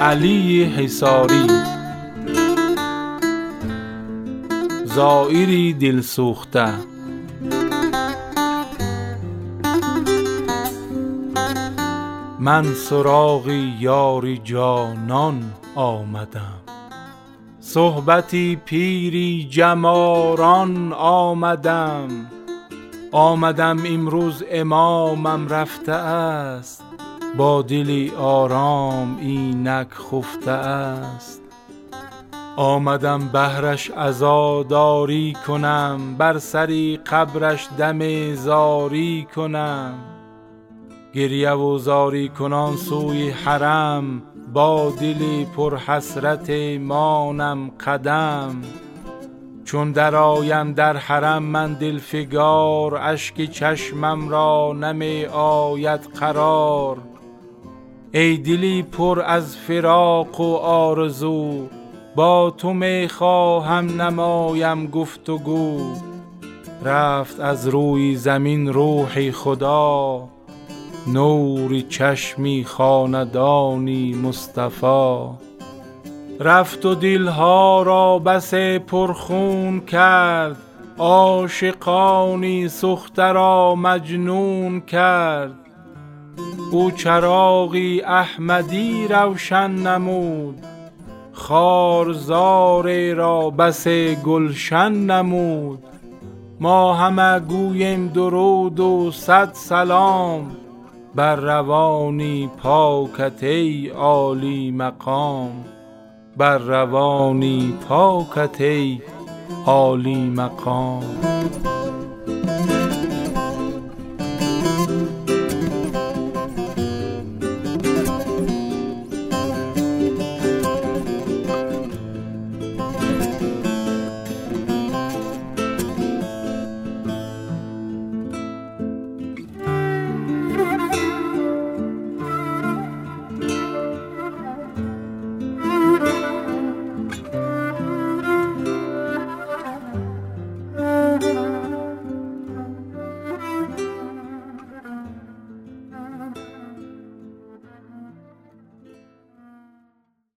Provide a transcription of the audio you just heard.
علی حصاری. زایری دل سوخته. من سراغ یاری جانان آمدم. صحبتی پیری جم آران آمدم. آمدم امروز امامم رفته است. با دلی آرام اینک خفته است. آمدم بهرش عزاداری کنم بر سری قبرش دم زاری کنم. گریه و زاری کنان سوی حرم با دلی پر حسرت مانم قدم. چون درآیم در حرم من دلفگار اشک چشمم را نمی آید قرار. ای دلی پر از فراق و آرزو با تو می خواهم نمایم گفت و گو رفت از روی زمین روح خدا نور چشمی خاندانی مصطفی. رفت و دل ها را بس پرخون کرد عاشقانی سخته را مجنون کرد. او چراغی احمدی روشن نمود خارزار را بس گلشن نمود. ما همه گوییم درود و صد سلام بر روانی پاکت ای عالی مقام. بر روانی پاکت ای عالی مقام.